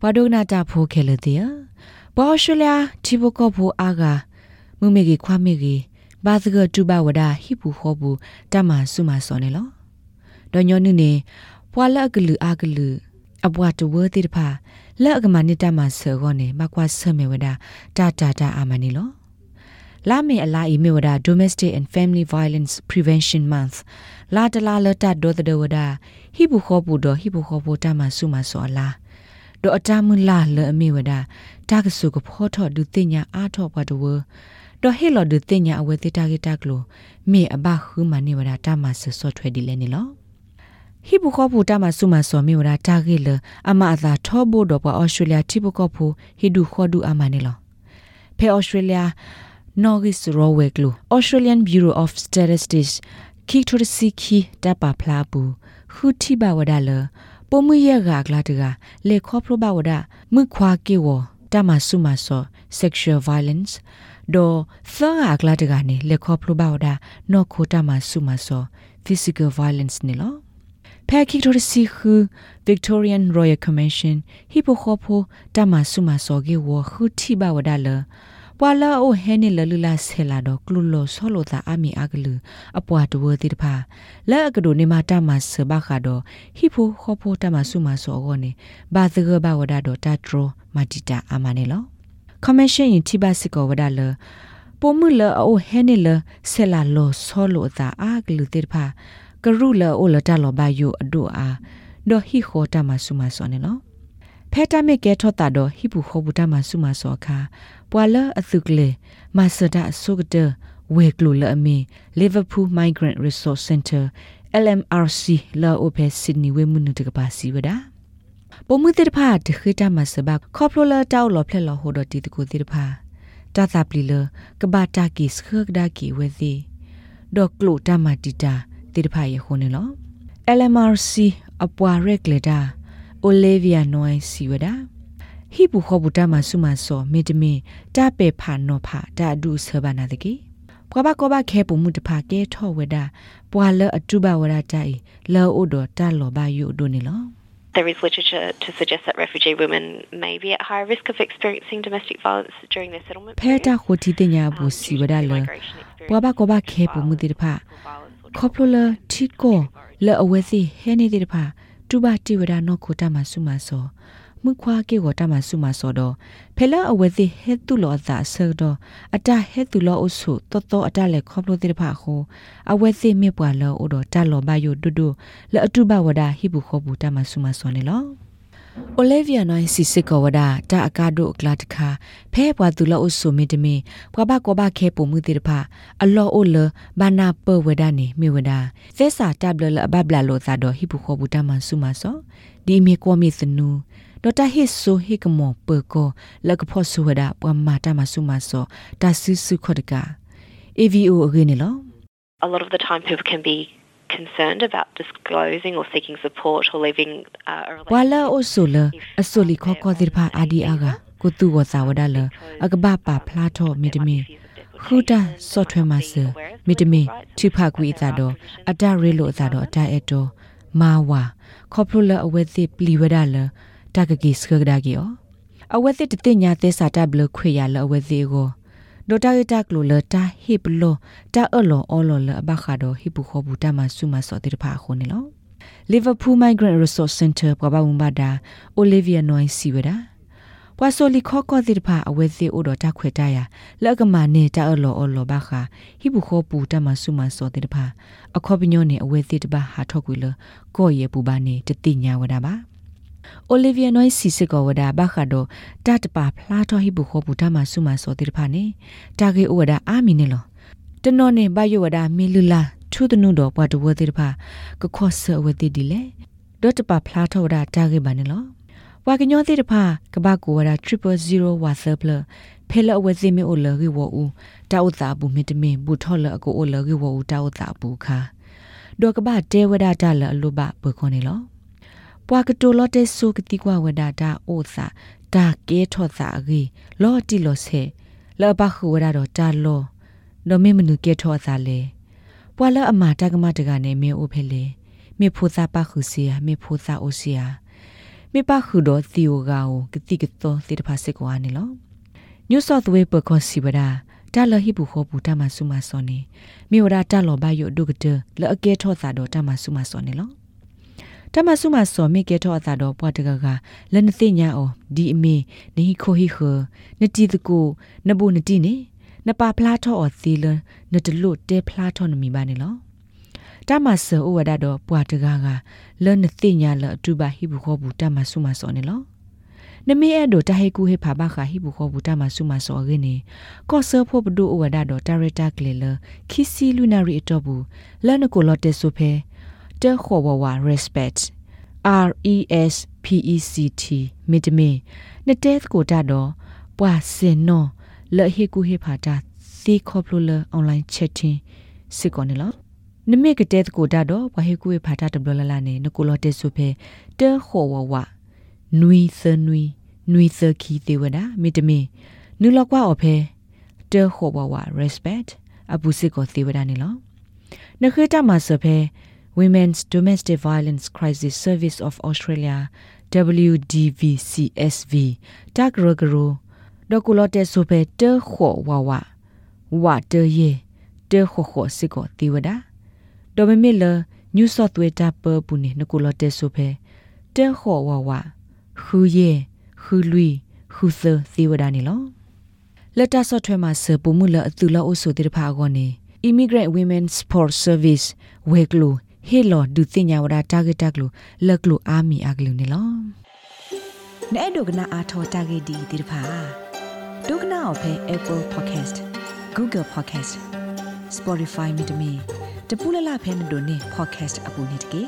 ဘဒုနာတာဖိုခဲလတဲ့ဘောရှလျာတီဘကောဖိုအာဂါမူမေကြီးခွာမေကြီးဘာသကတူဘဝဒဟိပူခောဘူးတမဆုမစောနေလောဒေါညောနုနေပွာလကလူအာကလူအပွားတဝတိတဖာလက်အကမနိတမဆောကောနေမကွာဆမေဝဒတာတာတာအာမနီလောလာမေအလာအီမေဝဒ Domestic and Family Violence Prevention Month လာတလာလတဒေါ်တဒဝဒဟိဘူခောပူဒဟိဘူခောပူတမဆုမဆောလာ ဒေါ်အတမူလာလအမေဝဒတာကဆုကဖောထောဒုတိညာအာထောဘဒဝဒေါ်ဟေလောဒုတိညာအဝေတိတာဂီတာကလိုမေအဘခုမနေဝဒတမဆဆောထွဲဒီလဲနေလောဟိဘူခောပူတမဆုမဆောမေဝဒတာဂီလအမအသာထောဘိုတော့ပအော်စတြေးလျတိဘကောဖူဟိဒုခောဒုအမနေလောဖဲအော်စတြေးလျ Norris Roweglu Australian Bureau of Statistics ခိထရစီခီတပါဖလာဘူးခူတီဘဝဒါလ ပုံမရကကလာတကလေခေါပလိုဘဝဒါမြခွာကေဝတမဆုမဆော sexual violence ဒိုသာကလာတကနေလေခေါပလိုဘဝဒါနော့ခိုတမဆုမဆော physical violence နေလောဖဲခိထရစီခူ Victorian Royal Commission ဟိပိုခေါဖိုတမ ဆုမဆောကေဝခူတီဘဝဒါလပွာလာအိုဟဲနေလလူလာဆဲလာတော့ကလူလောဆောလိုသာအမီအကလူအပွားတဝတိတဖာလဲအကဒိုနေမတာမဆဘခါတော့ဟိဖိုခေါဖိုတမဆုမဆောကောနေဘာသဂဘဝဒါတော့တထရမတီတာအမနေလောကမရှင်ရင်တိဘစကောဝဒါလပိုမူလအိုဟဲနေလဆဲလာလောဆောလိုသာအကလူတိတဖာကရုလအိုလတလောဘယိုအဒိုအားဒေါ်ဟိခေါတမဆုမဆောနေလော ဖဲတမစ်ကဲထော့တာတော့ဟိပူခေါဘူးတမဆုမဆောခါပွာလအသုကလေမဆဒအဆုကတဝေကလူလအမီ Liverpool Migrant Resource Center LMRC လာအိုဖဲဆစ်နီဝေမှုနုတကပါစီဝဒါပုံမှုတိတဖာတခိတမဆဘခေါပလိုလာတောက်လော်ဖလက်လော်ဟိုဒတီတကိုတိတဖာတာတာပလီလကဘာတာကီစခကဒါကီဝေစီဒေါကလိုတမတီတာတိတဖာယေခုန်လော LMRC အပွားရက်လေတာ Olivia Noy Siwada ဟိဘူခောဘူတမဆုမဆောမေတမင်တပေဖာနောဖာတာဒုဆဘနာတကေဘွာဘကောဘခဲပမှုတဖာကဲထောဝဒပွာလအတုဘဝရတိုင်လောအိုဒတာလောဘယုဒိုနေလော There is literature to suggest that refugee women may be at higher risk of experiencing domestic violence during their settlement. ဖဲတာခိုတီတညာဘူးစီဝဒလဘွာဘကောဘခဲပမှုတိတဖာခေါပလိုလာ တီကိုလောအဝဲစီဟဲနေတဲ့တဖာတူဘာတီဝဒနောခိုတာမဆုမဆောမှုခွာကေဝတာမဆုမဆောတော့ဖဲလာအဝဲစီဟဲတူလောသာဆောတော့အတဟဲတူလောအဆုတော်တော်အတလက်ခေါပလို့တဲ့ဖာခိုအဝဲစီမြပွာလောအိုတော့တလောဘယုဒုဒုလအတုဘဝဒဟိဘူးခောဘူးတာမဆုမဆောနေလော Olivia Noy Sisikowada ta akado klat kha phe bwa tu lo usu mi de mi bwa ba ko ba khe pu mu ti de pha a lo o le bana pe weda ni mi weda se sa tabla la ba bla lo sa do hi bu kho bu ta man su ma so di mi ko mi snu ဒေါ်တာဟစ်ဆိုဟိကမောပကောလကဖောဆူဝဒပမတာမဆုမဆောတာဆူဆုခဒက AVO အဂိနေလော A lot of the time people can be concerned about disclosing or seeking support or leaving uh, a relationship. Wala o sola asoli kho ko dirpha adi aga ko tu wo sa wada la agaba pa phla tho mitimi khuda software ma se mitimi thipha kwi ta do ata re lo ta do ata eto ma wa khoplo awe thi pli wada la တကကိစခဂဒါကီယောအဝဲစစ်တညာသစာတဘလခွေရလအဝဲစီကို ဒိုတာရတကလိုလတာဟိပလောတာအလောအောလောလဘခါဒိုဟိပူခောဘူတမဆုမစောတိဖာခုန်နော် Liverpool Migrant Resource Center ပပဝုံဘာဒါ Olivia Noy Siweda ပွာဆိုလီခောကောတိဖာအဝဲစီအိုတော်တခွေတရလက်ကမနေတာအလောအောလောဘခါဟိပူခောပူတမဆုမစောတိဖာအခောပညောနေအဝဲစီတပါဟာထောက်ကွေလကော့ရေပူပါနေတတိညာဝဒါပါ အိုလီဗီယာနွိုင်းစီစစ်ကောဝဒါဘခါဒိုတတ်ပါဖလာတော်ဟိဘူခောဘူတမဆုမစောတိဖာနေတာဂေအိုဝဒါအာမီနေလောတနော်နေဘယဝဒါမီလူလာထုဒနုတော်ဘွားတဝတိဖာကခောဆဝတိဒီလေဒေါ်တပါဖလာတော်ဒါတာဂေပါနေလောဝါကညောတိတဖာကဘာကိုဝဒါ000ဝါဆပ်လဖဲလအဝစီမီအိုလဂေဝူတာဥတာဘူးမီတမင်ဘူထော်လအကိုအိုလဂေဝူတာဥတာဘူးခါဒေါ်ကဘာတဲဝဒါတလအလုဘဘခွန်နေလော ပွာကတိုလော့တဲဆိုကတိကွာဝဒတာအိုစာဒါကဲထော့စာရီလော်တီလော်ဆေလောဘခုဝဒတော့တာလောဒမေမနုကဲထော့စာလေပွာလအမာတကမတကနေမေအိုဖဲလေမေဖိုစာပခုစီယာမေဖိုစာအိုစီယာမေပခုတော့သီယိုဂါကိုကတိကတော်သေတဖာစစ်ကွာနေလော New South Wales ပကောစီဗဒါတာလဟိဘူခောဘူတမဆုမစောနေမြေဝဒတာလောဘယုဒုကတလအကဲထောသာတော့တမဆုမစောနေလော တမဆုမစောမိကဲထောသာတော့ပွားတကကလနသိညာအောဒီအမေနေခိုဟိခနတိတကူနဘူနတိနေနပါဖလားထောအောသီလနတလုတဲဖလားထောနမီပါနေလောတမဆောဝဒတော့ပွားတကကလနသိညာလအတူပါဟိဘူခောဘူတမဆုမစောနေလောနမေအဲ့ဒိုတဟေကူဟေဖာဘခါဟိဘူခောဘူတမဆုမစောရင်းနေကောဆာဖို့ဘဒိုဝဒတော့ဒါရတာကလေလခီစီလူနာရီအတော့ဘူးလနကိုလော့တက်ဆိုဖဲ တဲခေါ်ဝဝ respect R E S P E C T မီတမီနတဲကိုတာတော့ပွာစင်နော်လဟေကူဟေဖာတာစီခေါပလိုလအွန်လိုင်းချက်တင်စစ်ကောနေလောနမေကတဲ့ကိုတာတော့ဘဟေကူဟေဖာတာတဘလလာနေနကိုလော့တက်ဆိုဖဲတဲခေါ်ဝဝနွီသနွီနွီသခီတေဝဒမီတမီနူလောက်ကွာအဖဲတဲခေါ်ဝဝ respect အပူစစ်ကိုသေဝဒနေလောနခေတမဆဖဲ Women's Domestic Violence Crisis Service of Australia WDVCSV တကရဂရဒကူလတဲ့ဆိုဖဲတဲခေါ်ဝဝဝတဲယေတဲခေါ်ခေါ်စစ်ကိုသေဝဒဒေါ်မမီလ New South Wales တပပူနေနကူလတဲ့ဆိုဖဲတဲခေါ်ဝဝခူယေခူလူခူသသေဝဒနေလောလက်တဆော့ထွဲမှာစပမှုလအတူလောအဆိုတေဖာကောနေ Immigrant Women Support Service ဝဲကလို ဟေလောဒုတိညာဝဒတာဂက်တက်လိုလက်ကလိုအာမီအကလူနေလောနဲ့ဒုကနာအာထောတာဂက်ဒီတေဖာဒုကနာအဖဲ Apple Podcast Google Podcast Spotify မြေတမီတပူလလဖဲမတို့နေ podcast အပူနေတကေ